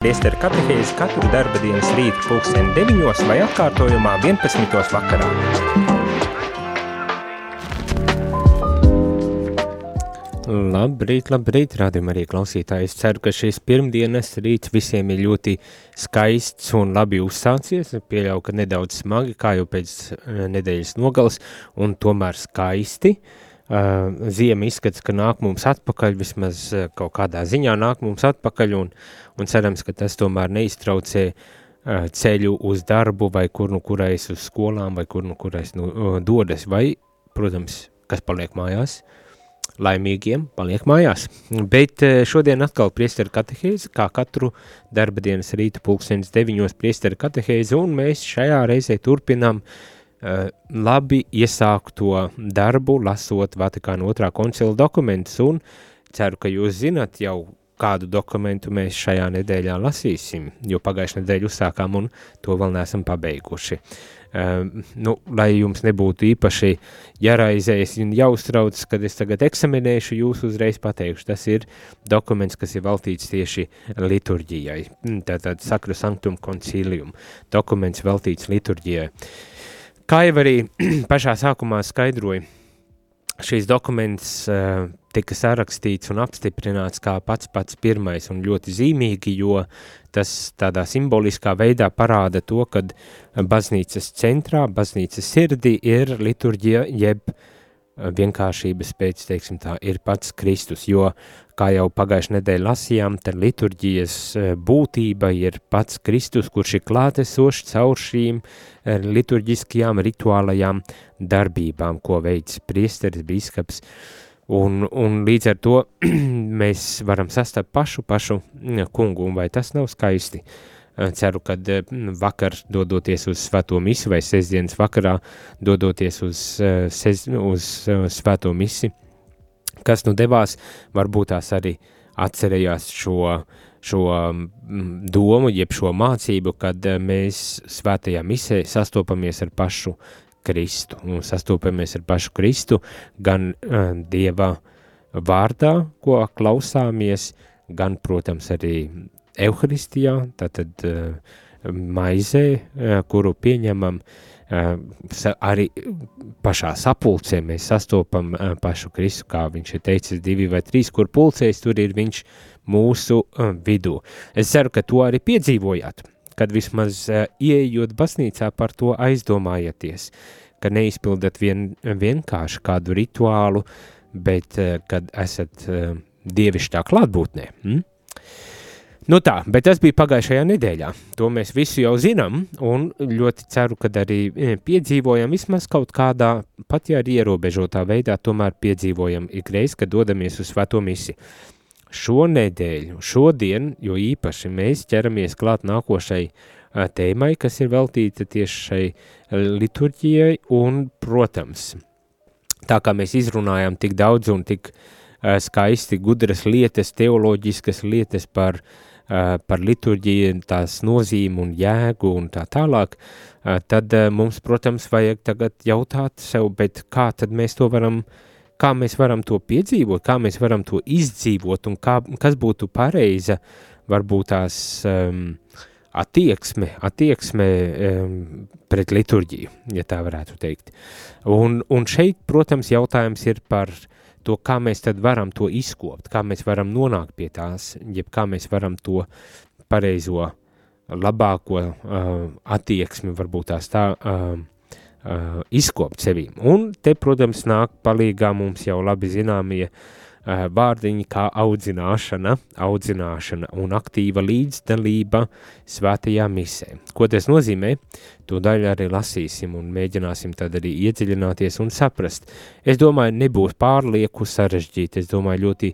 Priesteru katehēzi katru darba dienas rītu pulksteni 9 vai atkārtojumā 11. vakarā. Labrīt, labrīt, rādījumā arī klausītāji. Es ceru, ka šis pirmdienas rīts visiem ir ļoti skaists un labi uzsācies. Pieļauju, ka nedaudz smagi, kā jau pēc eh, nedēļas nogales, un tomēr skaisti. Uh, ziema izskatās, ka nāk mums atpakaļ, vismaz uh, kaut kādā ziņā nāk mums atpakaļ, un, un cerams, ka tas tomēr neiztraucē uh, ceļu uz darbu, vai kur nu kurais uz skolām, vai kur nu kurais nu, dodas, vai, protams, kas paliek mājās, laimīgiem paliek mājās. Bet šodien atkal priesteru katehēzi, kā katru darba dienas rīta pulksenes deviņos priesteru katehēzi, un mēs šajā reizē turpinām uh, Eh, labi iesākto darbu, lasot Vatikāna otrā koncila dokumentus, un ceru, ka jūs zinat jau, kādu dokumentu mēs šajā nedēļā lasīsim, jo pagājušajā nedēļā uzsākām un to vēl neesam pabeiguši. Uh, nu, lai jums nebūtu īpaši jāraizējas un jāuztrauc, kad es tagad eksaminēšu, jūs uzreiz pateikšu, tas ir dokuments, kas ir veltīts tieši liturģijai, tātad Sakra Sanctum Concilium, dokuments veltīts liturģijai. Uh, Kā jau arī pašā sākumā skaidroju, šīs dokuments uh, tika sarakstīts un apstiprināts kā pats pats pirmais un ļoti zīmīgi, jo tas tādā simboliskā veidā parāda to, kad baznīcas centrā, baznīcas sirdī ir liturģija jeb uh, vienkāršības pēc, teiksim tā, ir pats Kristus, jo, kā jau pagājušajā nedēļā lasījām, tad liturģijas e, būtība ir pats Kristus, kurš ir klātesošs caur šīm e, liturģiskajām rituālajām darbībām, ko veids priesteris, bīskaps, un, un līdz ar to mēs varam sastapt pašu, pašu kungu, un vai tas nav skaisti? Uh, Eh, ceru, ka vakar dodoties uz svēto misi vai sestdienas vakarā dodoties uz, uz svēto misi, kas nu devās, varbūt tās arī atcerējās šo, šo mm, domu, jeb šo mācību, kad mēs svētajā misē sastopamies ar pašu Kristu, un sastopamies ar pašu Kristu gan uh, Dieva vārdā, ko klausāmies, gan, protams, arī Euharistijā, tātad uh, maizē, uh, kuru pieņemam, uh, arī pašā sapulcē mēs sastopam uh, pašu Kristu, kā viņš ir teicis, divi vai trīs, kur pulcēs, tur ir viņš mūsu uh, vidū. Es ceru, ka to arī piedzīvojāt, kad vismaz uh, ieejot baznīcā par to aizdomājieties, ka neizpildat vien, vienkārši kādu rituālu, bet kad esat dievišķā klātbūtnē. Mm? Nu tā, bet tas bija pagājušajā nedēļā. To mēs visi jau zinām, un ļoti ceru, ka arī e, piedzīvojam vismaz kaut kādā, pat ja arī ierobežotā veidā, tomēr piedzīvojam ikreiz, kad dodamies uz svēto misi. Šo nedēļu, šodien, jo īpaši mēs ķeramies klāt nākošai uh, tēmai, kas ir veltīta tieši šai liturģijai, un, protams, tā kā mēs izrunājam tik daudz un tik skaisti gudras lietas, teoloģiskas lietas par uh, par liturģiju, tās nozīmu un jēgu un tā tālāk, tad mums, protams, vajag tagad jautāt sev, bet kā tad mēs to varam, kā mēs varam to piedzīvot, kā mēs varam to izdzīvot un kā, kas būtu pareiza, varbūt tās um, attieksme, attieksme um, pret liturģiju, ja tā varētu teikt. Un, un šeit, protams, jautājums ir par uh, to, kā mēs tad varam to izkopt, kā mēs varam nonākt pie tās, jeb kā mēs varam to pareizo, labāko uh, attieksmi, varbūt tās tā, uh, uh, izkopt sevī. Un te, protams, nāk palīgā mums jau labi zināmie Eh, vārdiņi kā audzināšana, audzināšana un aktīva līdzdalība svētajā misē. Ko tas nozīmē? To daļu arī lasīsim un mēģināsim tad arī iedziļināties un saprast. Es domāju, nebūs pārlieku sarežģīti, es domāju, ļoti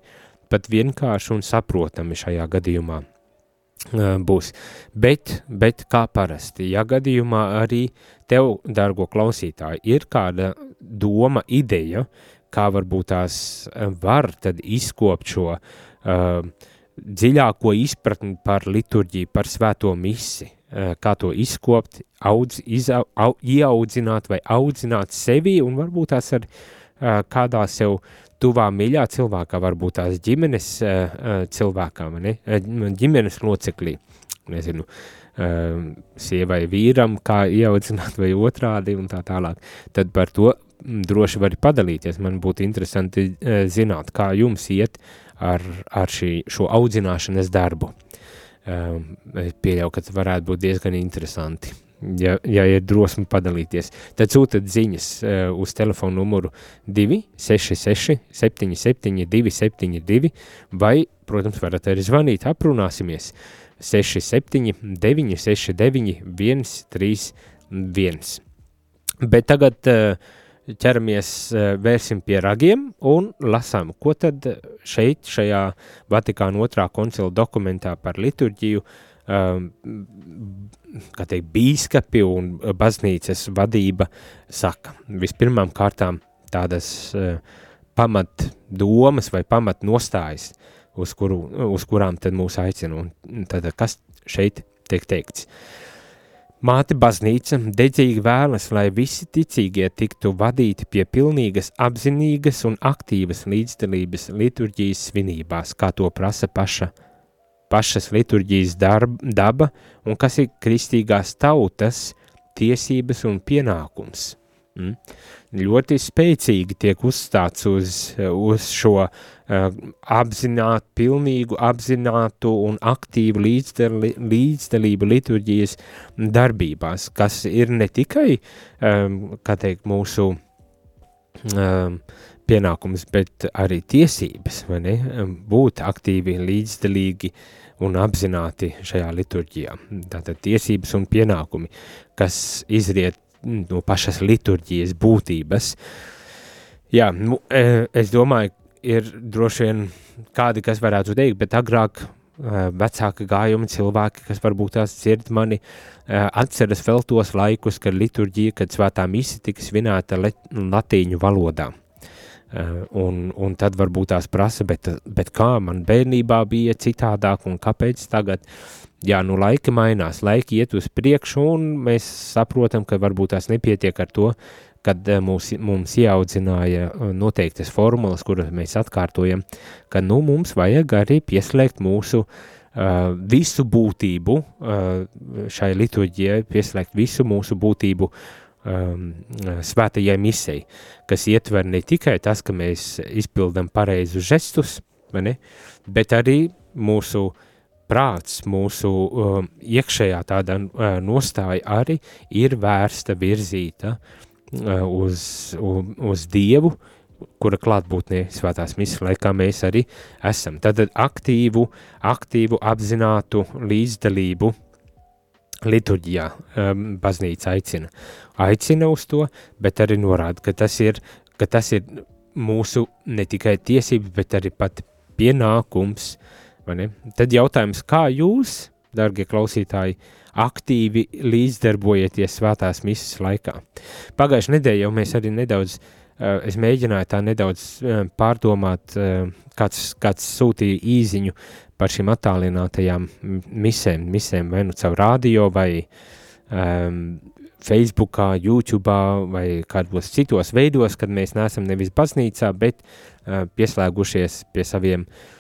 pat vienkārši un saprotami šajā gadījumā eh, būs. Bet, bet kā parasti, ja gadījumā arī tev, dargo klausītāji, ir kāda doma, ideja, kā varbūt tās eh, var izkopt šo uh, dziļāko izpratni par liturģiju, par svēto misi, uh, kā to izkopt, audz, izau, au, ieaudzināt vai audzināt sevi un varbūt tās ar uh, kādā sev tuvā mīļā cilvēkā, varbūt tās ģimenes uh, cilvēkā, ne? ģimenes locekļī. nezinu, uh, sievai vīram, kā ieaudzināt vai otrādi un tā tālāk, tad par to droši vari padalīties. Man būtu interesanti uh, zināt, kā jums iet ar, ar šī, šo audzināšanas darbu. Uh, pieļauju, ka tas varētu būt diezgan interesanti ja, ja ir drosme padalīties, tad sūtiet ziņas uh, uz telefonu numuru 266 77 272 vai, protams, varat arī zvanīt, aprunāsimies 67 969 131. Bet tagad uh, ķeramies, uh, vērsim pie ragiem un lasām, ko tad šeit, šajā Vatikāna otrā koncila dokumentā par liturģiju uh, um, kā teikt, bīskapi un baznīcas vadība saka. Vispirmām kārtām tādas uh, pamat domas vai pamat nostājas, uz, kuru, uz kurām tad mūs aicina. Un tad kas šeit tiek teikts? Māte baznīca dedzīgi vēlas, lai visi ticīgie tiktu vadīti pie pilnīgas, apzinīgas un aktīvas līdzdalības liturģijas svinībās, kā to prasa paša pašas liturģijas darba, daba un kas ir kristīgās tautas tiesības un pienākums. Mm. Ļoti spēcīgi tiek uzstāts uz, uz šo uh, apzinātu, pilnīgu apzinātu un aktīvu līdzdali, līdzdalību liturģijas darbībās, kas ir ne tikai, kā teikt, mūsu um, pienākums, bet arī tiesības, vai ne, būt aktīvi, līdzdalīgi un apzināti šajā liturģijā. Tātad tiesības un pienākumi, kas izriet no pašas liturģijas būtības. Jā, nu, e, es domāju, ir droši vien kādi, kas varētu teikt, bet agrāk e, vecāka gājuma cilvēki, kas varbūt tās dzird mani, e, atceras vēl tos laikus, kad liturģija, kad svētā misi tika svinēta latīņu valodā. Eh, un, un tad varbūt tās prasa, bet, bet kā man bērnībā bija citādāk un kāpēc tagad? Jā, nu laiki mainās, laiki iet uz priekšu un mēs saprotam, ka varbūt tās nepietiek ar to, kad eh, mūs, mums ieaudzināja eh, noteiktas formulas, kuras mēs atkārtojam, ka nu mums vajag arī pieslēgt mūsu uh, visu būtību uh, šai liturģijai, pieslēgt visu mūsu būtību um, svētajai misei, kas ietver ne tikai tas, ka mēs izpildam pareizus žestus, ne, bet arī mūsu prāts, mūsu um, iekšējā tāda uh, nostāja arī ir vērsta virzīta uh, uz, uz, uz Dievu, kura klātbūtnē svētās misijas laikā mēs arī esam. Tad aktīvu, aktīvu apzinātu līdzdalību liturģijā um, baznīca aicina. Aicina uz to, bet arī norāda, ka tas ir, ka tas ir mūsu ne tikai tiesības, bet arī pat pienākums. Tad jautājums, kā jūs, darbie klausītāji, aktīvi līdzdarbojieties svētās misijas laikā? Pagājušajā nedēļā jau mēs arī nedaudz, uh, es mēģināju tā nedaudz uh, pārdomāt, uh, kāds, kāds sūtīja īziņu par šīm attālinātajām misēm, misēm vai nu caur radio vai um, Facebookā, YouTube'ā vai kādos citos veidos, kad mēs neesam nevis baznīcā, bet uh, pieslēgušies pie saviem uh,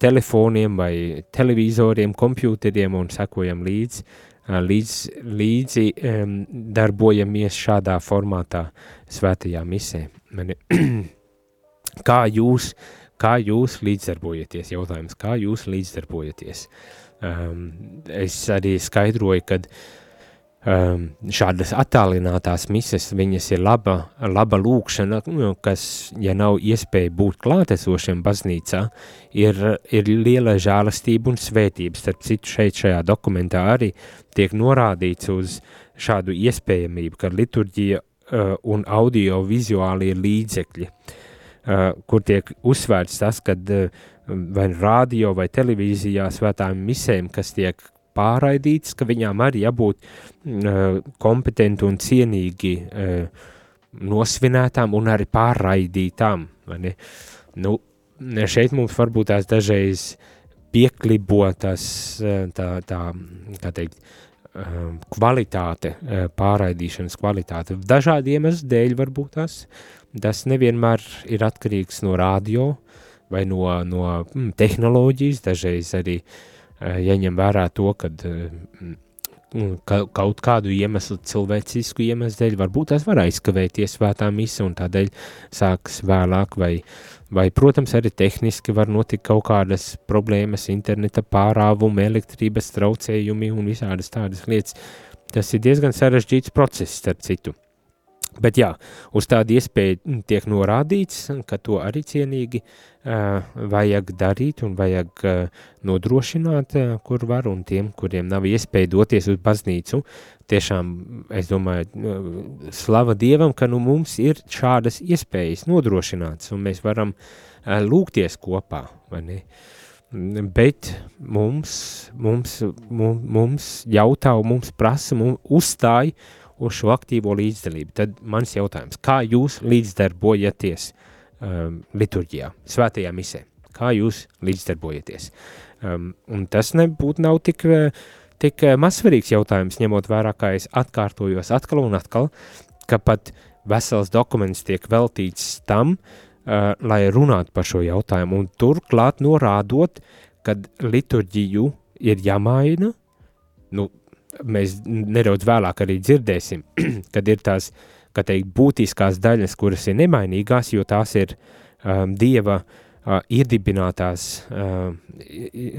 telefoniem vai televizoriem, kompjūteriem un sekojam līdzi, uh, līdz, līdzi um, darbojamies šādā formātā svētajā misē. Mani, kā jūs uh, Kā jūs līdzdarbojaties? Jautājums, kā jūs līdzdarbojaties? Um, es arī skaidroju, ka um, šādas attālinātās mises, viņas ir laba, laba lūkšana, nu, kas, ja nav iespēja būt klātesošiem baznīcā, ir, ir liela žālastība un svētība. Starp citu, šeit šajā dokumentā arī tiek norādīts uz šādu iespējamību, ka liturģija uh, un audio-vizuālie līdzekļi uh, kur tiek uzsvērts tas, ka uh, vai radio vai televīzijā svētām misēm, kas tiek pārraidīts, ka viņām arī jābūt uh, kompetenti un cienīgi uh, nosvinētām un arī pārraidītām. Nu, šeit mums varbūt tās dažreiz pieklibotas tā, tā kā teikt, kvalitāte, pārraidīšanas kvalitāte. Dažādi iemesli dēļ varbūt tās Tas nevienmēr ir atkarīgs no radio vai no, no mm, tehnoloģijas, dažreiz arī jaņem vērā to, kad ka, kaut kādu iemeslu, cilvēcisku iemeslu dēļ, varbūt tas var aizkavēties svētā mise un tādēļ sāks vēlāk, vai, vai, protams, arī tehniski var notikt kaut kādas problēmas, interneta pārāvumi, elektrības traucējumi un visādas tādas lietas. Tas ir diezgan sarežģīts process, starp citu. Bet jā, uz tādu iespēju tiek norādīts, ka to arī cienīgi uh, vajag darīt un vajag uh, nodrošināt, uh, kur var, un tiem, kuriem nav iespēja doties uz baznīcu, tiešām, es domāju, uh, slava Dievam, ka nu mums ir šādas iespējas nodrošināts, un mēs varam uh, lūgties kopā, vai ne? Bet mums, mums, mums, mums jautā, mums prasa, mums uzstāja, uz šo aktīvo līdzdalību. Tad mans jautājums, kā jūs līdzdarbojaties um, liturģijā, svētajā misē? Kā jūs līdzdarbojaties? Um, un tas nebūtu nav tik, tik mazsvarīgs jautājums, ņemot vērā, kā es atkārtojos atkal un atkal, ka pat vesels dokuments tiek veltīts tam, uh, lai runātu par šo jautājumu, un turklāt norādot, kad liturģiju ir jāmaina, nu, mēs nedaudz vēlāk arī dzirdēsim, kad ir tās, kā teikt, būtiskās daļas, kuras ir nemainīgās, jo tās ir um, Dieva uh, iedibinātās uh,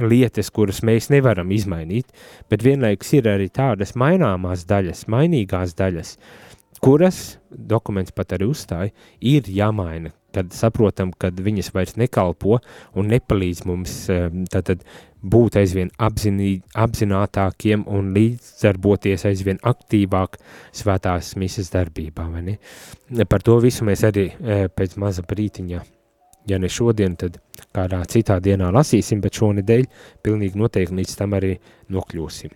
lietas, kuras mēs nevaram izmainīt, bet vienlaikus ir arī tādas maināmās daļas, mainīgās daļas, kuras, dokuments pat arī uzstāja, ir jāmaina, kad saprotam, kad viņas vairs nekalpo un nepalīdz mums tātad būt aizvien apzinī, apzinātākiem un līdzdarboties aizvien aktīvāk svētās misas darbībā? Par to visu mēs arī pēc maza brītiņa, ja ne šodien, tad kādā citā dienā lasīsim, bet šonedēļ pilnīgi noteikti līdz tam arī nokļūsim.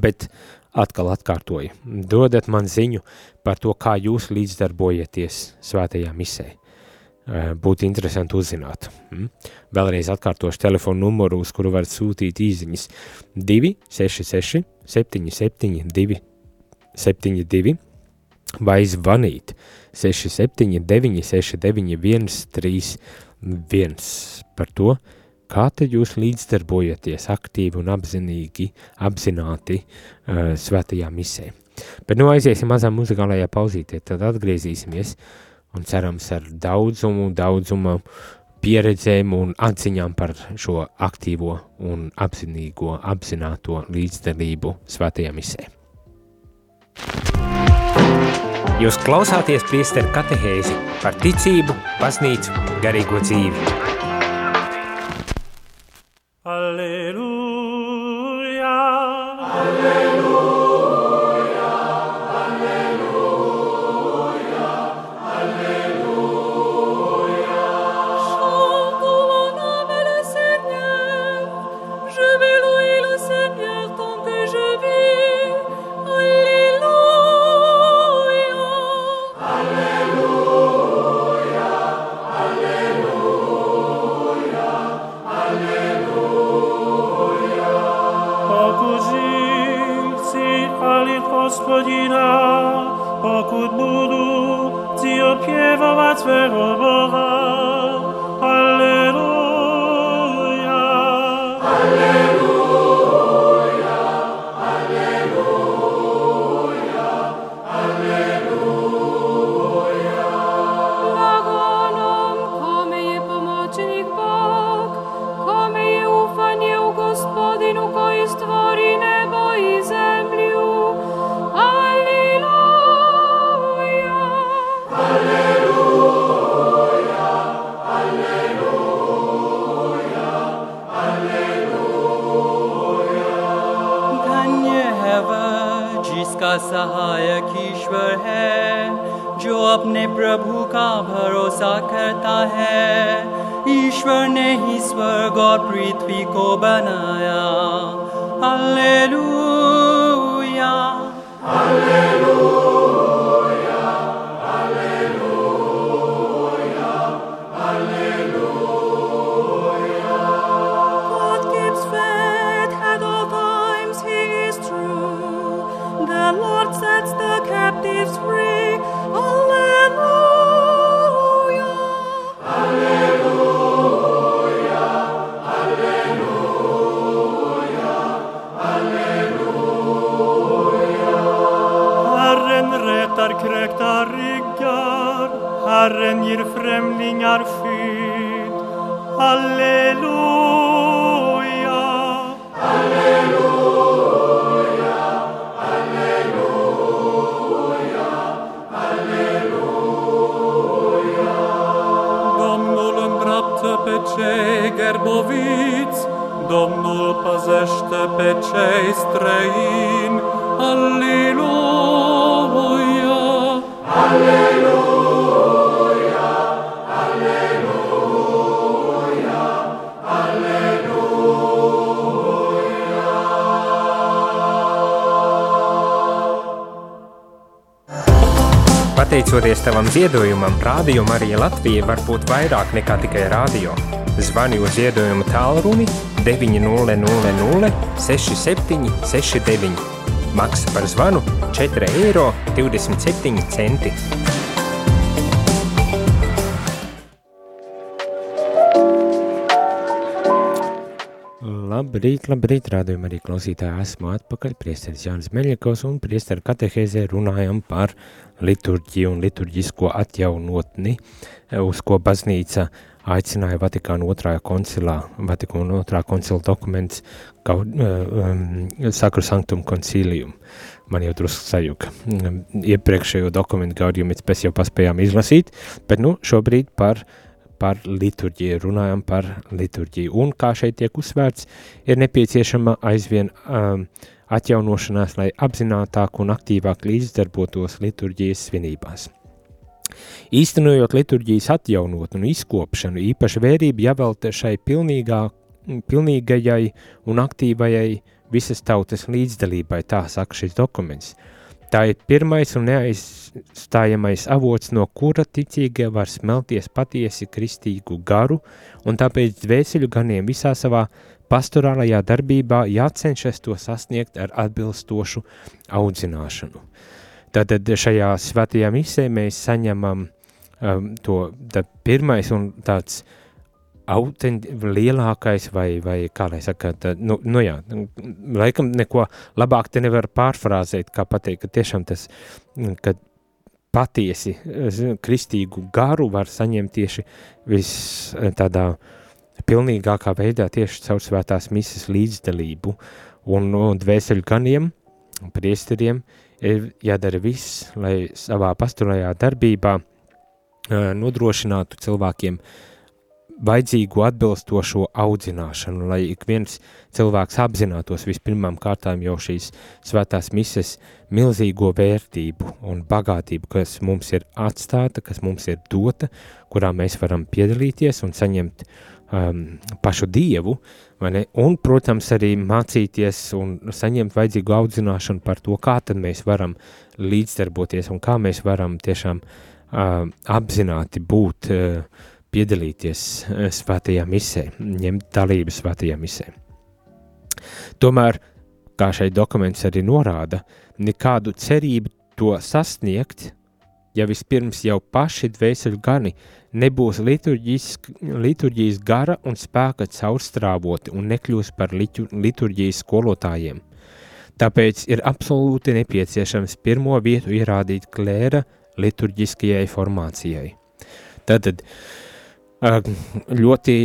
Bet atkal atkārtoju, dodat man ziņu par to, kā jūs līdzdarbojaties svētajā misē. Eh, būtu interesanti uzzināt. Mm. Vēlreiz atkārtošu telefonu numuru, uz kuru var sūtīt īziņas 266 772 72 vai zvanīt 679 691 31 par to, kā tad jūs līdzdarbojaties aktīvi un apzinīgi, apzināti uh, svētajā misē. Bet nu aiziesim mazā muzikālajā pauzītē, tad atgriezīsimies uh, un cerams ar daudzumu, daudzumu pieredzēm un atziņām par šo aktīvo un apzinīgo, apzināto līdzdalību svētajā misē. Jūs klausāties priesteru katehēzi par ticību, baznīcu, garīgo dzīvi. pruit fico bana paces trein. Alleluia. Alleluia. Alleluia. Pateicoties tavam ziedojumam, Rādio Marija Latvija var būt vairāk nekā tikai rādio. Zvani uz ziedojumu tālruni 900 67 69. Maksa par zvanu 4,27 eiro. Labrīt, labrīt, rādījumā arī klausītāji esmu atpakaļ, priesteris Jānis Meļakovs un priesteru katehēzē runājam par liturģiju un liturģisko atjaunotni, uz ko baznīca aicināja Vatikāna otrajā koncilā, Vatikāna otrā koncila dokuments um, Sacru Sanctum Concilium. Man jau drusku sajuka. Iepriekšējo dokumentu Gaudium mēs jau paspējām izlasīt, bet nu šobrīd par par liturģiju, runājam par liturģiju. Un kā šeit tiek uzsvērts, ir nepieciešama aizvien um, atjaunošanās, lai apzinātāk un aktīvāk līdzdarbotos liturģijas svinībās. Īstenojot liturģijas atjaunot un izkopšanu, īpaši vērība jāvelta šai pilnīgā, pilnīgajai un aktīvajai visas tautas līdzdalībai, tā saka šis dokuments. Tā ir pirmais un neaizstājamais avots, no kura ticīgie var smelties patiesi kristīgu garu, un tāpēc dvēseļu ganiem visā savā pastorālajā darbībā jācenšas to sasniegt ar atbilstošu audzināšanu. Tātad šajā svētajā misē mēs saņemam um, to pirmais un tāds uh, lielākais vai, vai kā lai saka, tā, nu, nu jā, laikam neko labāk te nevar pārfrāzēt, kā pateikt, ka tiešām tas, ka patiesi kristīgu garu var saņemt tieši vis tādā pilnīgākā veidā tieši caur svētās misas līdzdalību un, un dvēseļu ganiem, priesteriem, ir jādara viss, lai savā pasturajā darbībā nodrošinātu cilvēkiem uh, vajadzīgu atbilstošo audzināšanu, lai ik viens cilvēks apzinātos vispirmām kārtām jau šīs svētās mises milzīgo vērtību un bagātību, kas mums ir atstāta, kas mums ir dota, kurā mēs varam piedalīties un saņemt um, pašu Dievu, un, protams, arī mācīties un saņemt vajadzīgu audzināšanu par to, kā tad mēs varam līdzdarboties un kā mēs varam tiešām uh, apzināti būt uh, piedalīties eh, svētajā misē, ņemt dalību svētajā misē. Tomēr, kā šeit dokuments arī norāda, nekādu cerību to sasniegt, ja vispirms jau paši dvēseļu gani nebūs liturģijas gara un spēka caurstrāvoti un nekļūs par liturģijas skolotājiem. Tāpēc ir absolūti nepieciešams pirmo vietu ierādīt klēra liturģiskajai formācijai. Tātad, uh, ļoti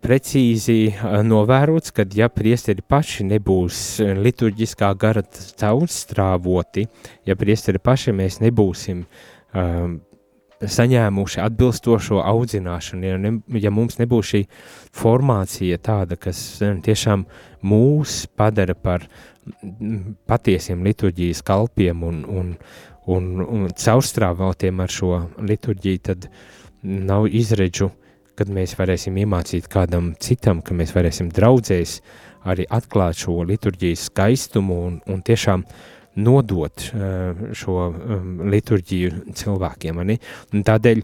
precīzi novērots, ka ja priesteri paši nebūs liturģiskā gara caurstrāvoti, ja priesteri paši mēs nebūsim saņēmuši atbilstošo audzināšanu, ja, ne, ja mums nebūs šī formācija tāda, kas tiešām mūs padara par patiesiem liturģijas kalpiem un, un, un, un caurstrāvotiem ar šo liturģiju, tad uh, nav izredzu, kad mēs varēsim iemācīt kādam citam, ka mēs varēsim draudzēs arī atklāt šo liturģijas skaistumu un, un tiešām nodot uh, šo um, liturģiju cilvēkiem. Tādēļ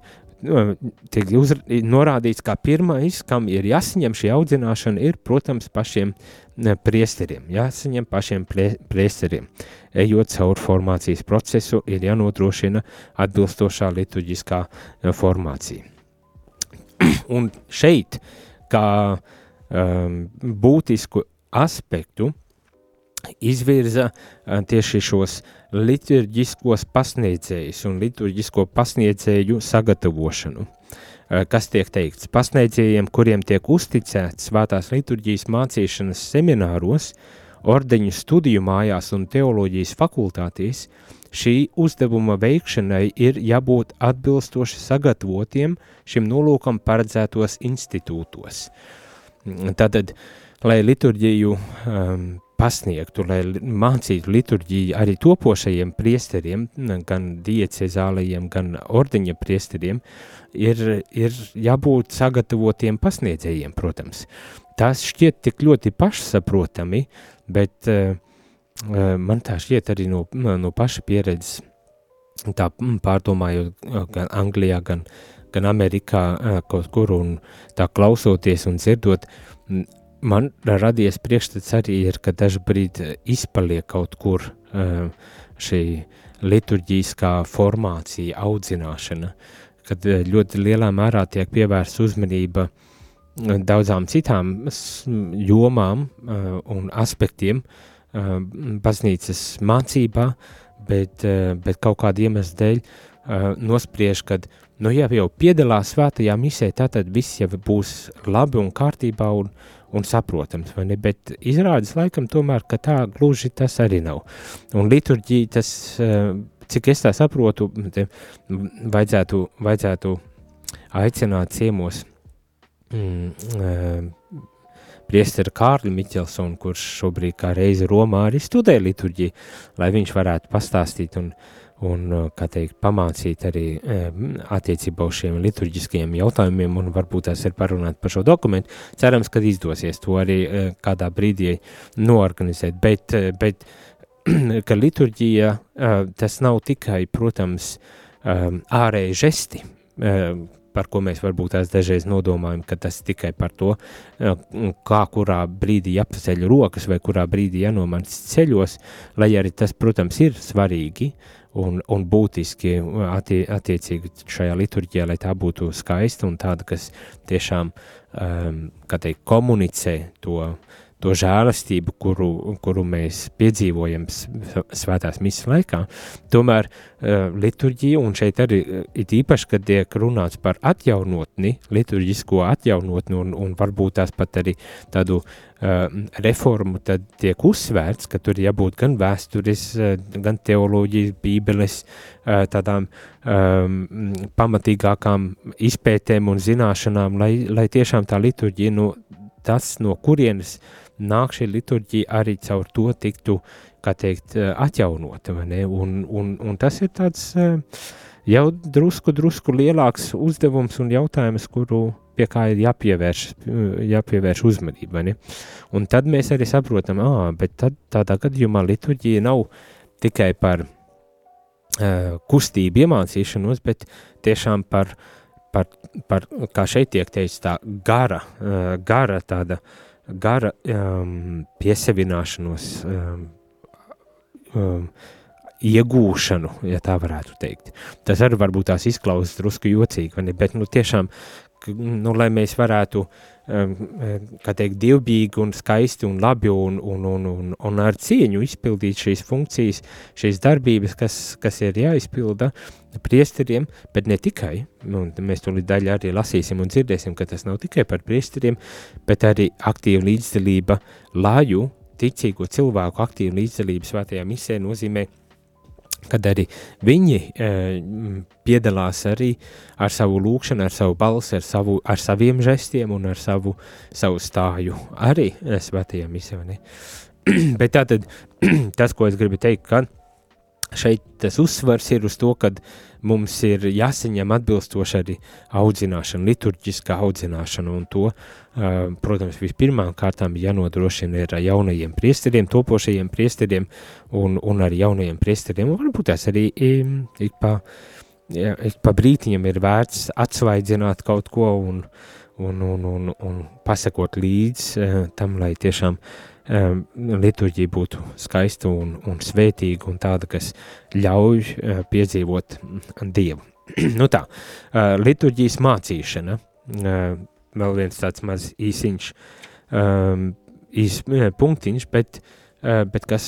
tiek uzra, norādīts, kā pirmais, kam ir jāsaņem šī audzināšana, ir, protams, pašiem uh, priesteriem, jāsaņem pašiem priesteriem. Ejot caur formācijas procesu, ir jānodrošina atbilstošā liturģiskā formācija. Un šeit, kā um, būtisku aspektu, izvirza tieši šos liturģiskos pasniedzējus un liturģisko pasniedzēju sagatavošanu. Kas tiek teikts? Pasniedzējiem, kuriem tiek uzticēts svētās liturģijas mācīšanas semināros, ordeņu studiju mājās un teoloģijas fakultātīs, Šī uzdevuma veikšanai ir jābūt atbilstoši sagatavotiem šim nolūkam paredzētos institūtos. Tātad, lai liturģiju um, pasniegtu, lai mācītu liturģiju arī topošajiem priesteriem, gan diecezālajiem, gan ordeņa priesteriem, ir, ir jābūt sagatavotiem pasniedzējiem, protams. Tas šķiet tik ļoti pašsaprotami, bet uh, man tā šķiet arī no, no paša pieredzes, tā pārdomājot gan Anglijā, gan, gan Amerikā kaut kur un tā klausoties un dzirdot, man radies priekšstats arī ir, ka dažbrīd izpaliek kaut kur šī liturģiskā formācija, audzināšana, kad ļoti lielā mērā tiek pievērsta uzmanība daudzām citām jomām un aspektiem baznīcas mācībā, bet, bet kaut kāda iemesla dēļ nospriež, ka nu, ja jau piedalās svētajā misē, tad viss jau būs labi un kārtībā un, un saprotams, vai ne? Bet izrādes laikam tomēr, ka tā gluži tas arī nav. Un liturģija tas, eh, cik es tā saprotu, vajadzētu, vajadzētu aicināt ciemos mm, eh, priesteri Kārli Miķelsonu, kurš šobrīd kā reizi Romā arī studē liturģiju, lai viņš varētu pastāstīt un uh, un, uh, kā teikt, pamācīt arī um, attiecībā uz šiem liturģiskiem jautājumiem un varbūt tās ir parunāt par šo dokumentu. Cerams, ka izdosies to arī uh, kādā brīdī noorganizēt, bet, uh, bet ka liturģija tas nav tikai, protams, um, ārēji žesti, um, par ko mēs varbūt tās dažreiz nodomājam, ka tas tikai par to, kā kurā brīdī jāpaceļ rokas vai kurā brīdī jānomans ceļos, lai arī tas, protams, ir svarīgi, un, un būtiski attie, attiecīgi šajā liturģijā, lai tā būtu skaista un tāda, kas tiešām, um, teikt, komunicē to, to žēlastību, kuru, kuru mēs piedzīvojam svētās misijas laikā. Tomēr uh, liturģija, un šeit arī uh, it īpaši, kad tiek runāts par atjaunotni, liturģisko atjaunotni, un, un varbūt tās pat arī tādu uh, reformu, tad tiek uzsvērts, ka tur jābūt gan vēstures, gan teoloģijas, bībeles, uh, tādām um, pamatīgākām izpētēm un zināšanām, lai, lai tiešām tā liturģija, no, tas, no kurienes uh, nāk šī liturģija arī caur to tiktu, kā teikt, eh, atjaunota, un, un, un tas ir tāds eh, jau drusku, drusku lielāks uzdevums un jautājums, kuru pie kā ir jāpievērš, jāpievērš uzmanība, ne? Un tad mēs arī saprotam, bet tad tādā gadījumā liturģija nav tikai par uh, kustību iemācīšanos, bet tiešām par, par, par kā šeit tiek teicis, tā gara, uh, gara tāda uh, gara um, piesavināšanos, um, um, iegūšanu, ja tā varētu teikt. Tas arī varbūt tās izklausās drusku jocīgi, bet nu, tiešām nu, lai mēs varētu, um, kā teikt, divbīgi un skaisti un labi un, un, un, un, un ar cieņu izpildīt šīs funkcijas, šīs darbības, kas, kas ir jāizpilda priesteriem, bet ne tikai, un mēs to līdz daļa arī lasīsim un dzirdēsim, ka tas nav tikai par priesteriem, bet arī aktīva līdzdalība lāju ticīgo cilvēku aktīva līdzdalība svētajā misē nozīmē kad arī viņi e, piedalās arī ar savu lūkšanu, ar savu balsi, ar, savu, ar saviem žestiem un ar savu, savu stāju arī e, svētajā misē. Bet tātad tas, ko es gribu teikt, ka šeit tas uzsvars ir uz to, ka mums ir jāsaņem atbilstoši arī audzināšana, liturģiskā audzināšana, un to, protams, vispirmām kārtām jānodrošina ir jaunajiem priesteriem, topošajiem priesteriem un, un arī jaunajiem priesteriem, un varbūt tās arī ik pa, ik pa brītiņam ir vērts atsvaidzināt kaut ko un, un, un, un, un pasakot līdz tam, lai tiešām uh, liturģija būtu skaista un, un svētīga un tāda, kas ļauj uh, piedzīvot Dievu. nu tā, uh, liturģijas mācīšana, uh, vēl viens tāds maz īsiņš, um, īs uh, punktiņš, bet, bet kas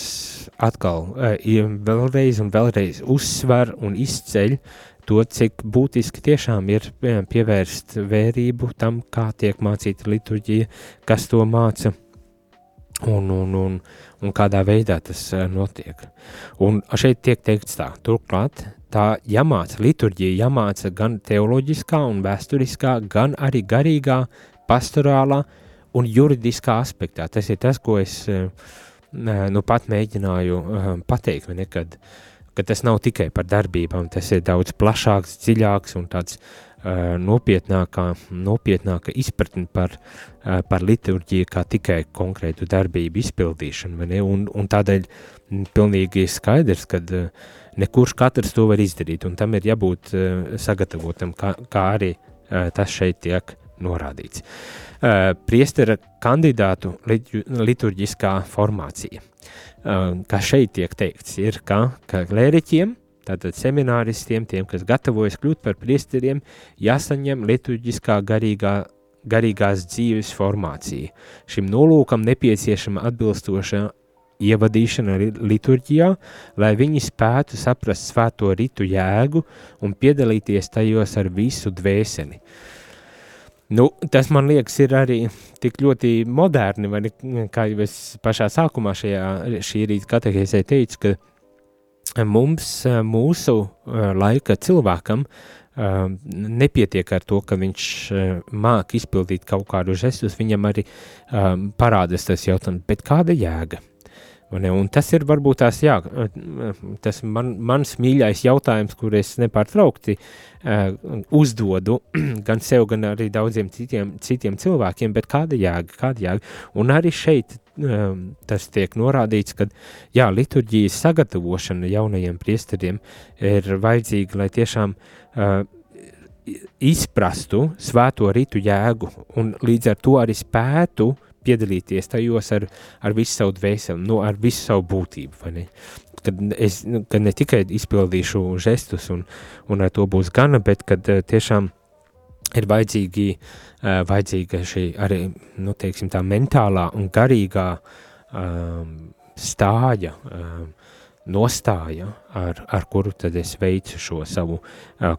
atkal vēlreiz un vēlreiz uzsver un izceļ to, cik būtiski tiešām ir pievērst vērību tam, kā tiek mācīta liturģija, kas to māca, un, un, un, un kādā veidā tas uh, notiek. Un šeit tiek teikts tā, turklāt tā jāmāca liturģija, jāmāca gan teoloģiskā un vēsturiskā, gan arī garīgā, pastorālā un juridiskā aspektā. Tas ir tas, ko es uh, nu pat mēģināju pateikt, vai ne, kad, ka tas nav tikai par darbībām, tas ir daudz plašāks, dziļāks un tāds uh, nopietnākā, nopietnāka izpratne par, par liturģiju kā tikai konkrētu darbību izpildīšanu? Un, un tādēļ pilnīgi skaidrs, ka nekurš katrs to var izdarīt, un tam ir jābūt sagatavotam, kā, kā arī tas šeit tiek norādīts. Priestera kandidātu liturģiskā formācija. Kā šeit tiek teikts, ir, ka, ka klēriķiem, tātad semināristiem, tiem, kas gatavojas kļūt par priesteriem, jāsaņem liturģiskā garīgā, garīgās dzīves formācija. Šim nolūkam nepieciešama atbilstoša ievadīšana liturģijā, lai viņi spētu saprast svēto ritu jēgu un piedalīties tajos ar visu dvēseli. Nu, tas man liekas, ir arī tik ļoti moderni, vai ne, kā jau es pašā sākumā šajā, šī rīta katehēzē teicu, ka mums, mūsu laika cilvēkam, nepietiek ar to, ka viņš māk izpildīt kaut kādu žestus, viņam arī parādas tas jautājums, bet kāda jēga? Tas ir varbūt tās, jā, tas man, mans mīļais jautājums, kur es nepārtraukti uh, uzdodu gan sev, gan arī daudziem citiem, citiem cilvēkiem, bet kāda jēga, kāda jēga. Un arī šeit um, tas tiek norādīts, ka, jā, liturģijas sagatavošana jaunajiem priesteriem ir vajadzīga, lai tiešām uh, izprastu svēto ritu jēgu un līdz ar to arī spētu uh, piedalīties tajos ar, ar visu savu dvēseli, nu, ar visu savu būtību. Ne? Kad es nu, kad ne tikai izpildīšu žestus, un, un ar to būs gana, bet kad uh, tiešām ir vajadzīgi, uh, vajadzīga šī arī nu, teiksim, tā mentālā un garīgā um, stāja. Um, nostāja, ar, ar kuru tad es veicu šo savu uh,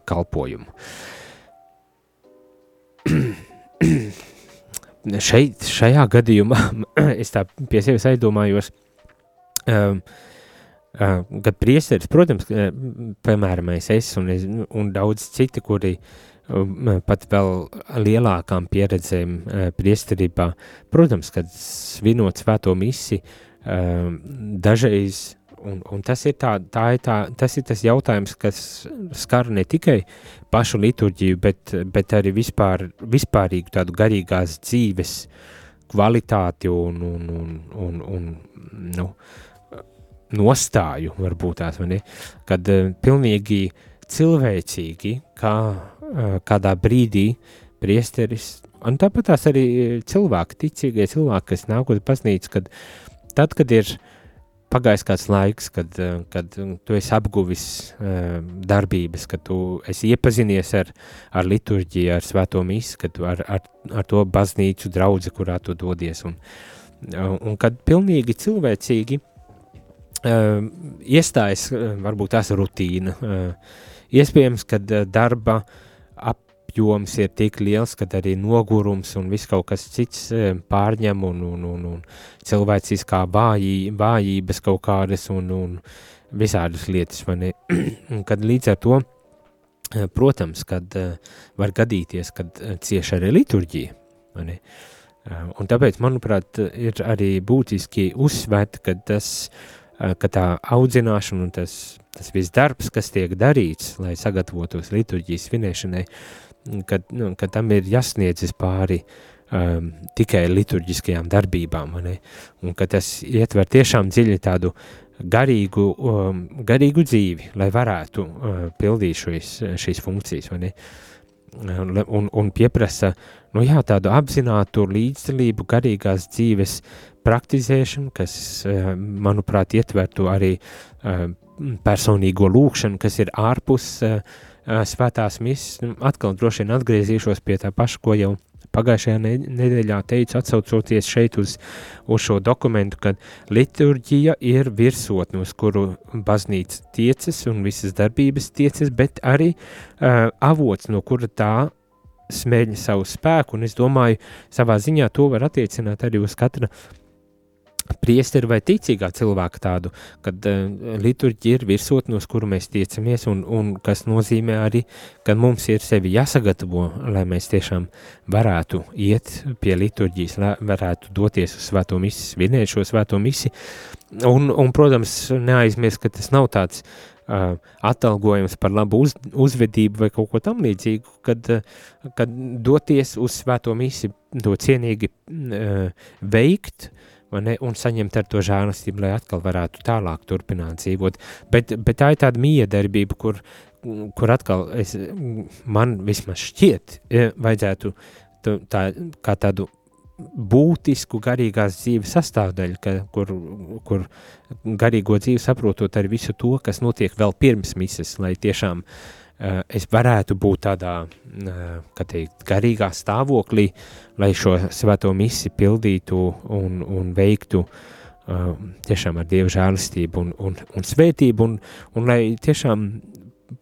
kalpojumu. šeit, šajā gadījumā es tā pie sevis aizdomājos, um, uh, kad priesteris, protams, piemēram, es un, es, un daudz citi, kuri um, pat vēl lielākām pieredzēm uh, priesterībā, protams, kad svinot svēto misi, um, dažreiz un, un tas, ir tā, tā ir tā, tas ir tas jautājums, kas skar ne tikai pašu liturģiju, bet, bet arī vispār, vispārīgu tādu garīgās dzīves kvalitāti un, un, un, un, un nu, nostāju, varbūt tās, ne? Kad uh, pilnīgi cilvēcīgi, kā uh, kādā brīdī priesteris, un tāpat tās arī cilvēki, ticīgie cilvēki, kas nāk uz baznīcu, kad tad, kad ir uh, pagājis kāds laiks, kad, eh, kad tu esi apguvis uh, darbības, kad tu esi iepazinies ar, ar liturģiju, ar svēto misi, kad tu ar, ar, ar to baznīcu draudzi, kurā tu dodies. Un, un kad pilnīgi cilvēcīgi uh, iestājas varbūt tās rutīna, iespējams, kad darba apjoms ir tik liels, ka arī nogurums un viss kaut kas cits e, pārņem un, un, un, un cilvēciskā vājī, vājības kaut kādas un, un visādas lietas, kad līdz ar to, e, protams, kad e, var gadīties, kad cieši arī liturģija? Un tāpēc, manuprāt, ir arī būtiski uzsvērt, ka tas, ka tā audzināšana un tas, tas viss darbs, kas tiek darīts, lai sagatavotos liturģijas svinēšanai, ka, nu, ka tam ir jāsniedzas pāri um, tikai liturģiskajām darbībām, un ka tas ietver tiešām dziļi tādu garīgu, um, garīgu dzīvi, lai varētu uh, pildīt šīs, šīs funkcijas? Un, un, un pieprasa nu jā, tādu apzinātu līdzdalību garīgās dzīves praktizēšanu, kas, uh, manuprāt, ietvertu arī uh, personīgo lūkšanu, kas ir ārpus uh, svētās misijas. Nu, atkal droši vien atgriezīšos pie tā paša, ko jau pagājušajā nedēļā teicu, atsaucoties šeit uz, uz šo dokumentu, kad liturģija ir virsotne, uz kuru baznīca tiecas un visas darbības tiecas, bet arī uh, avots, no kura tā smēļ savu spēku, un es domāju, savā ziņā to var attiecināt arī uz katra priesteri vai ticīgā cilvēka tādu, kad uh, liturģija ir virsotne, uz kuru mēs tiecamies, un, un kas nozīmē arī, ka mums ir sevi jāsagatavo, lai mēs tiešām varētu iet pie liturģijas, lai varētu doties uz svēto misi, svinēt šo svēto misi, un, un protams, neaizmirst, ka tas nav tāds uh, atalgojums par labu uz, uzvedību vai kaut ko tam līdzīgu, kad, uh, kad doties uz svēto misi, to cienīgi uh, veikt, uh, ne, un saņemt ar to žēlastību, lai atkal varētu tālāk turpināt dzīvot. Bet, bet tā ir tāda miedarbība, kur, kur atkal es, man vismaz šķiet, vajadzētu tā, kā tādu būtisku garīgās dzīves sastāvdaļu, ka, kur, kur garīgo dzīvi saprotot ar visu to, kas notiek vēl pirms mises, lai tiešām uh, es varētu būt tādā, kā teikt, garīgā stāvoklī, lai šo svēto misi pildītu un, un veiktu uh, tiešām ar Dievu žēlistību un, un, un svētību, un, un lai tiešām,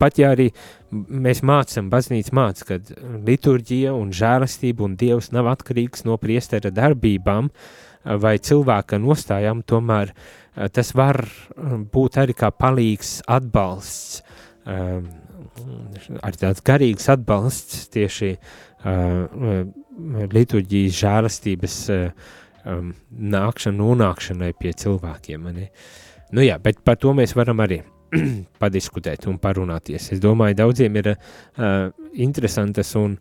pat ja arī mēs mācam, baznīca māca, ka liturģija un žēlistība un Dievs nav atkarīgs no priestera darbībām vai cilvēka nostājām, tomēr tas var būt arī kā palīgs atbalsts arī tāds garīgs atbalsts tieši uh, liturģijas žārastības uh, um, nākšana, nonākšanai pie cilvēkiem. Ne? Nu jā, bet par to mēs varam arī padiskutēt un parunāties. Es domāju, daudziem ir uh, interesantas un,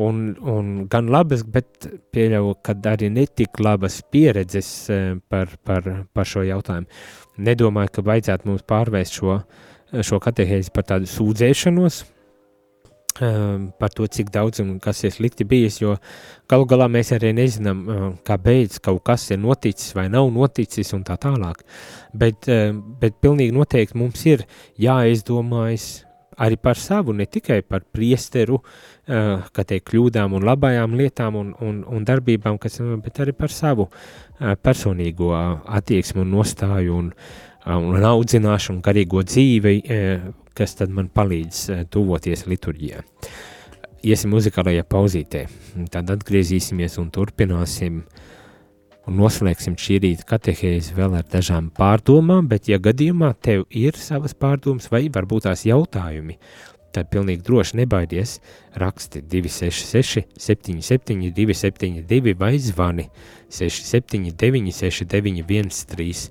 un, un gan labas, bet pieļauju, ka arī netik labas pieredzes uh, par, par, par šo jautājumu. Nedomāju, ka vajadzētu mums pārvērst šo uh, šo katehēzi par tādu sūdzēšanos, um, par to, cik daudz un kas ir slikti bijis, jo galu galā mēs arī nezinām, uh, kāpēc kaut kas ir noticis vai nav noticis un tā tālāk. Bet, uh, bet pilnīgi noteikti mums ir jāizdomājas arī par savu, ne tikai par priesteru, uh, kā teikt, kļūdām un labajām lietām un, un, un darbībām, kas, bet arī par savu personīgo attieksmi un nostāju un uh, un audzināšanu, garīgo dzīvi, kas tad man palīdz tuvoties liturģijā. Iesim muzikālajā pauzītē, tad atgriezīsimies un turpināsim un noslēgsim šī rīta katehēzi vēl ar dažām pārdomām, bet ja gadījumā tev ir savas pārdomas vai varbūt tās jautājumi, tad pilnīgi droši nebaidies. Raksti 266 77 272 vai zvani 679 69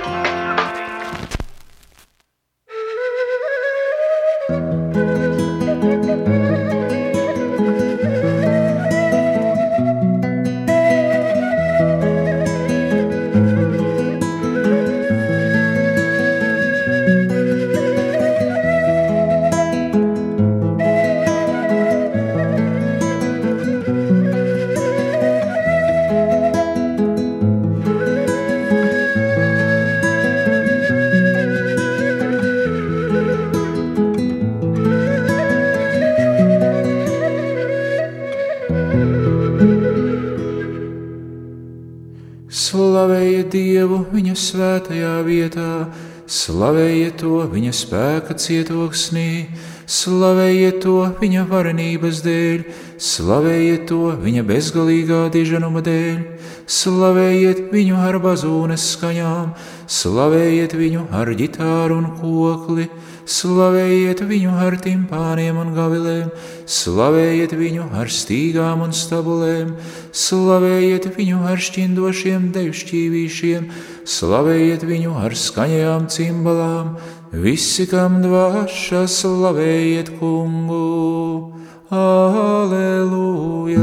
Svētajā vietā, slavējiet to viņa spēka cietoksnī, slavējiet to viņa varenības dēļ, slavējiet to viņa bezgalīgā diženuma dēļ, slavējiet viņu ar bazūnes skaņām, slavējiet viņu ar ģitāru un kokli slavējiet viņu ar timpāniem un gavilēm, slavējiet viņu ar stīgām un stabulēm, slavējiet viņu ar šķindošiem dejušķīvīšiem, slavējiet viņu ar skaņajām cimbalām, visi, kam dvāša, slavējiet kungu. Aleluja!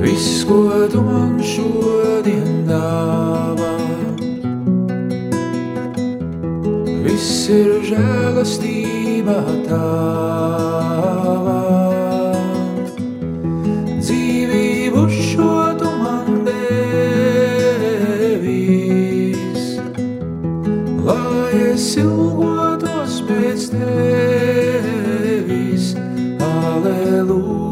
Viss, ko tu man šodien dāvā, ir žēlastība tava. Dzīvību šo tu man devis, lai es ilgotos pēc tevis. Aleluja,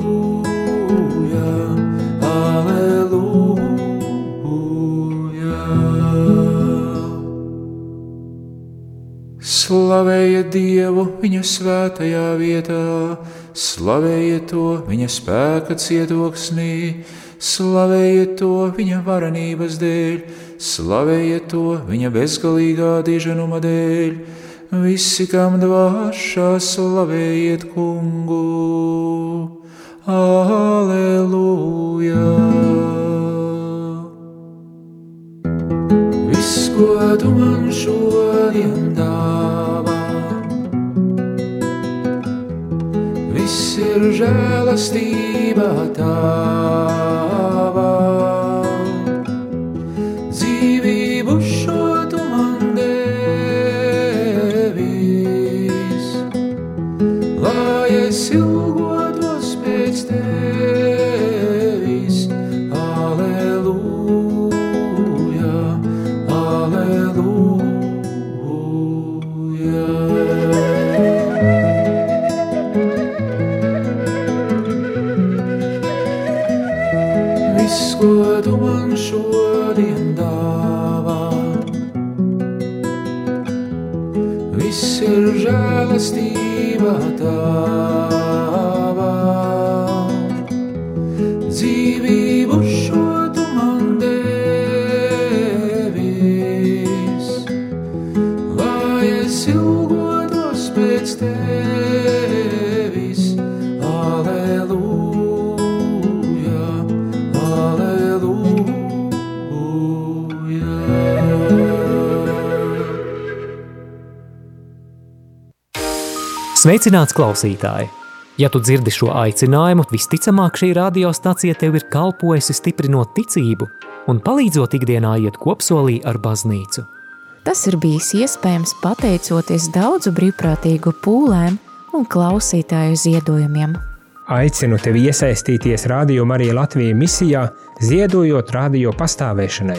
Slavējiet Dievu viņa svētajā vietā, slavējiet to viņa spēka cietoksnī, slavējiet to viņa varenības dēļ, slavējiet to viņa bezgalīgā diženuma dēļ. Visi, kam dvāršā, slavējiet kungu. Aleluja! Viss, ko tu man šodien dāvā, viss ir žēlastība tava. Žēlastība Sveicināts klausītāji! Ja tu dzirdi šo aicinājumu, visticamāk šī radiostacija tev ir kalpojusi stiprinot ticību un palīdzot ikdienā iet kopsolī ar baznīcu. Tas ir bijis iespējams pateicoties daudzu brīvprātīgu pūlēm un klausītāju ziedojumiem. Aicinu tevi iesaistīties Radio Marija Latvijas misijā, ziedojot radio pastāvēšanai.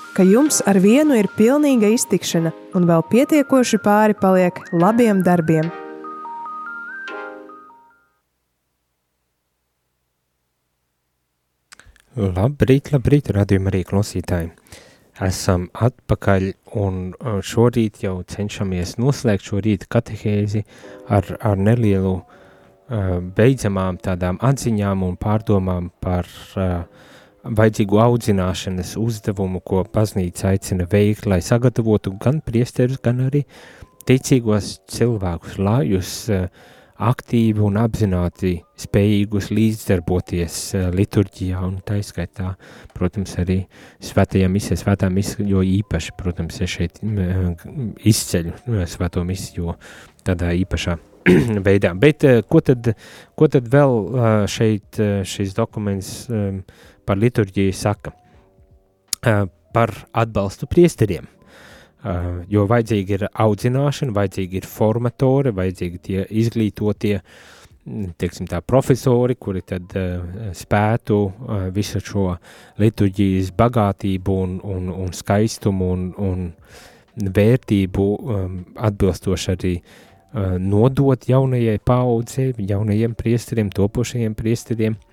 ka jums ar vienu ir pilnīga iztikšana un vēl pietiekoši pāri paliek labiem darbiem. Labrīt, labrīt, radījuma arī klausītāji. Esam atpakaļ un uh, šorīt jau cenšamies noslēgt šo rīta katehēzi ar, ar nelielu uh, beidzamām tādām atziņām un pārdomām par uh, vajadzīgu audzināšanas uzdevumu, ko baznīca aicina veikt, lai sagatavotu gan priesterus, gan arī ticīgos cilvēkus, lai jūs uh, aktīvi un apzināti spējīgus līdzdarboties uh, liturģijā un taiskaitā, protams, arī svētajā misē, svētā misē, jo īpaši, protams, es šeit uh, izceļu svēto misiju, jo tādā īpašā veidā. Bet ko, tad, ko tad vēl šeit šis dokuments um, par liturģiju saka? Uh, par atbalstu priesteriem. Uh, jo vajadzīga ir audzināšana, vajadzīgi ir formatori, vajadzīgi tie izglītotie, teiksim tā, profesori, kuri tad uh, spētu uh, visu šo liturģijas bagātību un, un, un skaistumu un, un vērtību um, atbilstoši arī uh, nodot jaunajai paudzei, jaunajiem priesteriem, topošajiem priesteriem. Un,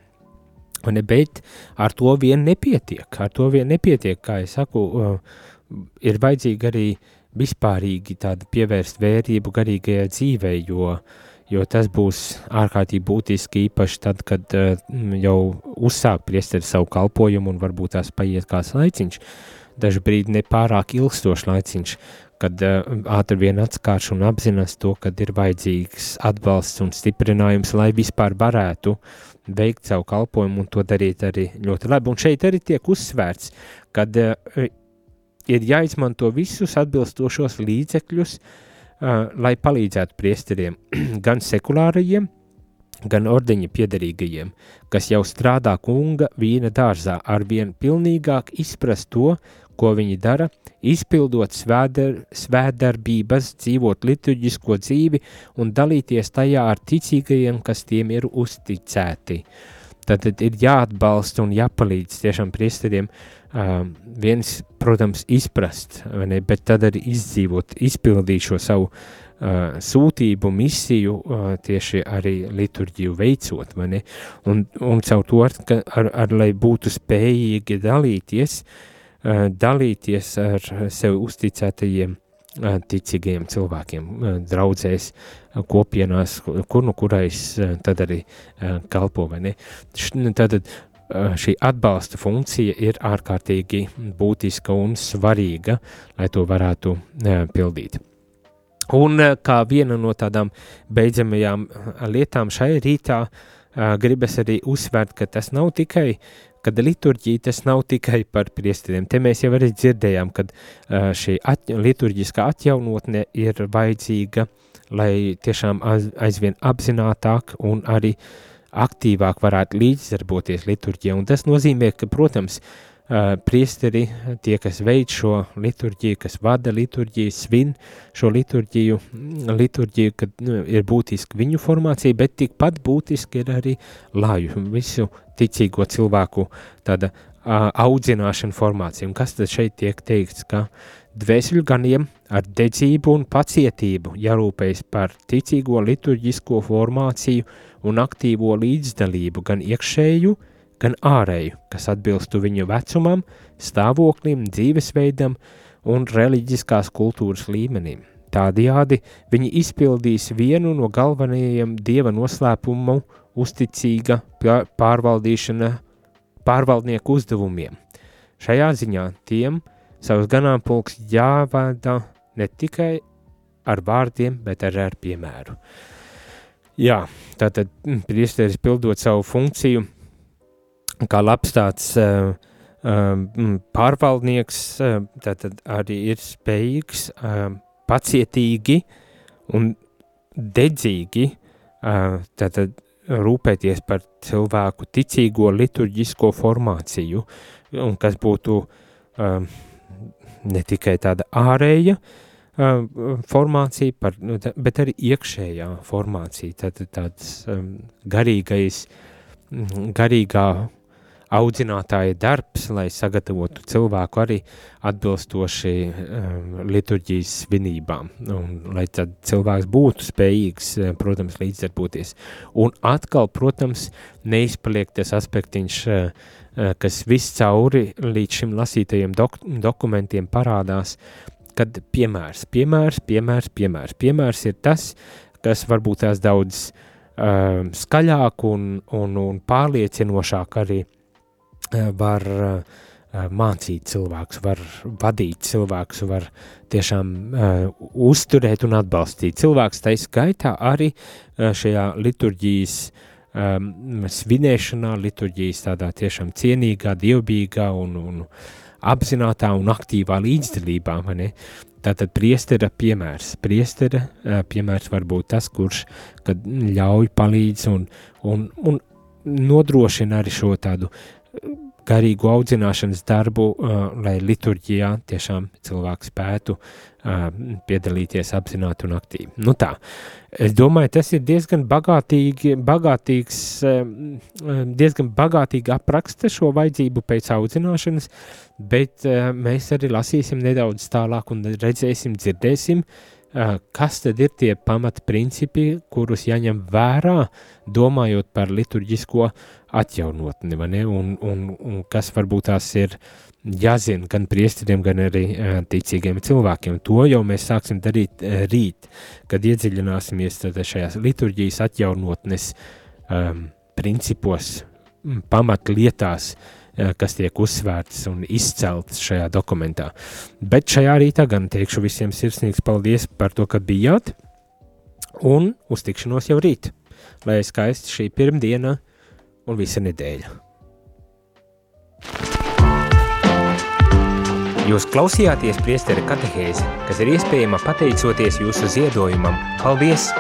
bet ar to vien nepietiek, ar to vien nepietiek, kā es saku, uh, ir vajadzīgi arī vispārīgi pievērst vērību garīgajai dzīvei, jo, jo tas būs ārkārtīgi būtiski īpaši tad, kad uh, jau uzsāk priesteri savu kalpojumu un varbūt tās paiet kāds laiciņš, dažu brīdi nepārāk ilgstošs laiciņš, kad uh, ātri vien atskārš un apzinās to, kad ir vajadzīgs atbalsts un stiprinājums, lai vispār varētu veikt savu kalpojumu un to darīt arī ļoti labi. Un šeit arī tiek uzsvērts, kad uh, ir jāizmanto visus atbilstošos līdzekļus, uh, lai palīdzētu priesteriem, gan sekulārajiem, gan ordeņa piederīgajiem, kas jau strādā kunga vīna dārzā, ar vien pilnīgāk izprast to, ko viņi dara, izpildot svēdar, svēdarbības, dzīvot liturģisko dzīvi un dalīties tajā ar ticīgajiem, kas tiem ir uzticēti. Tad ir jāatbalsta un jāpalīdz tiešām priesteriem uh, viens, protams, izprast, ne, bet tad arī izdzīvot, izpildīt šo savu uh, sūtību, misiju, uh, tieši arī liturģiju veicot? Un, un caur to, ka ar, ar, lai būtu spējīgi dalīties, uh, dalīties ar sev uzticētajiem uh, ticīgajiem cilvēkiem, draudzēs, uh, kopienās, kur nu kurais tad arī kalpo? Tātad uh, šī atbalsta funkcija ir ārkārtīgi būtiska un svarīga, lai to varētu pildīt. Un kā viena no tādām beidzamajām lietām šai rītā, gribas arī uzsvērt, ka tas nav tikai kad liturģija tas nav tikai par priesteriem. Te mēs jau arī dzirdējām, ka šī at, liturģiskā atjaunotne ir vajadzīga, lai tiešām aizvien apzinātāk un arī aktīvāk varētu līdzdarboties liturģijā. Un tas nozīmē, ka, protams, priesteri, tie, kas veic šo liturģiju, kas vada liturģiju, svin šo liturģiju, liturģiju, kad nu, ir būtiski viņu formācija, bet tikpat būtiski ir arī laju, visu ticīgo cilvēku tāda uh, audzināšana formācija. Un kas tad šeit tiek teikts, ka dvēseļu ganiem ar dedzību un pacietību jārūpējas par ticīgo liturģisko formāciju un aktīvo līdzdalību gan iekšēju, gan ārēju, kas atbilstu viņu vecumam, stāvoklim, dzīvesveidam un reliģiskās kultūras līmenim. Tādējādi viņi izpildīs vienu no galvenajiem dieva noslēpumu uzticīga pārvaldīšana pārvaldnieku uzdevumiem. Šajā ziņā tiem savus ganāmpulks jāvada ne tikai ar vārdiem, bet arī ar piemēru. Jā, tātad priesteris pildot savu funkciju – kā labs tāds uh, uh, pārvaldnieks, uh, tad arī ir spējīgs uh, pacietīgi un dedzīgi uh, tad rūpēties par cilvēku ticīgo liturģisko formāciju, un kas būtu uh, ne tikai tāda ārēja uh, formācija, par, nu, bet arī iekšējā formācija, tad tāds um, garīgais, garīgā audzinātāja darbs, lai sagatavotu cilvēku arī atbilstoši um, liturģijas svinībām, un lai tad cilvēks būtu spējīgs, eh, protams, līdzdarboties. Un atkal, protams, neizpaliek tas aspektiņš, uh, kas viss cauri līdz šim lasītajiem dok dokumentiem parādās, kad piemērs, piemērs, piemērs, piemērs, piemērs ir tas, kas varbūt tās daudz uh, skaļāk un, un, un pārliecinošāk arī uh, var uh, mācīt cilvēkus, var vadīt cilvēkus, var tiešām uh, uzturēt un atbalstīt cilvēkus. Tā skaitā arī uh, šajā liturģijas um, svinēšanā, liturģijas tādā tiešām cienīgā, dievbijīgā un, un apzinātā un aktīvā līdzdalībā. Tātad priestera piemērs. Priestera uh, piemērs var būt tas, kurš ļauj, palīdz un, un, un nodrošina arī šo tādu uh, garīgu audzināšanas darbu, uh, lai liturģijā tiešām cilvēks spētu uh, piedalīties apzināti un aktīvi. Nu tā, es domāju, tas ir diezgan bagātīgi, bagātīgs, uh, diezgan bagātīgi apraksta šo vajadzību pēc audzināšanas, bet uh, mēs arī lasīsim nedaudz tālāk un redzēsim, dzirdēsim, kas tad ir tie pamatprincipi, kurus jāņem vērā, domājot par liturģisko uh, atjaunotni, un, un, un kas varbūt tās ir jāzina gan priesteriem, gan arī uh, ticīgiem cilvēkiem. To jau mēs sāksim darīt uh, rīt, kad iedziļināsimies šajās liturģijas atjaunotnes um, principos, pamatlietās, uh, kas tiek uzsvērts un izcelts šajā dokumentā. Bet šajā rītā gan teikšu visiem sirsnīgs paldies par to, ka bijāt, un uz tikšanos jau rīt. Lai skaisti šī pirmdiena un visa nedēļa. Jūs klausījāties priesteri katehēzi, kas ir iespējama pateicoties jūsu ziedojumam. Paldies!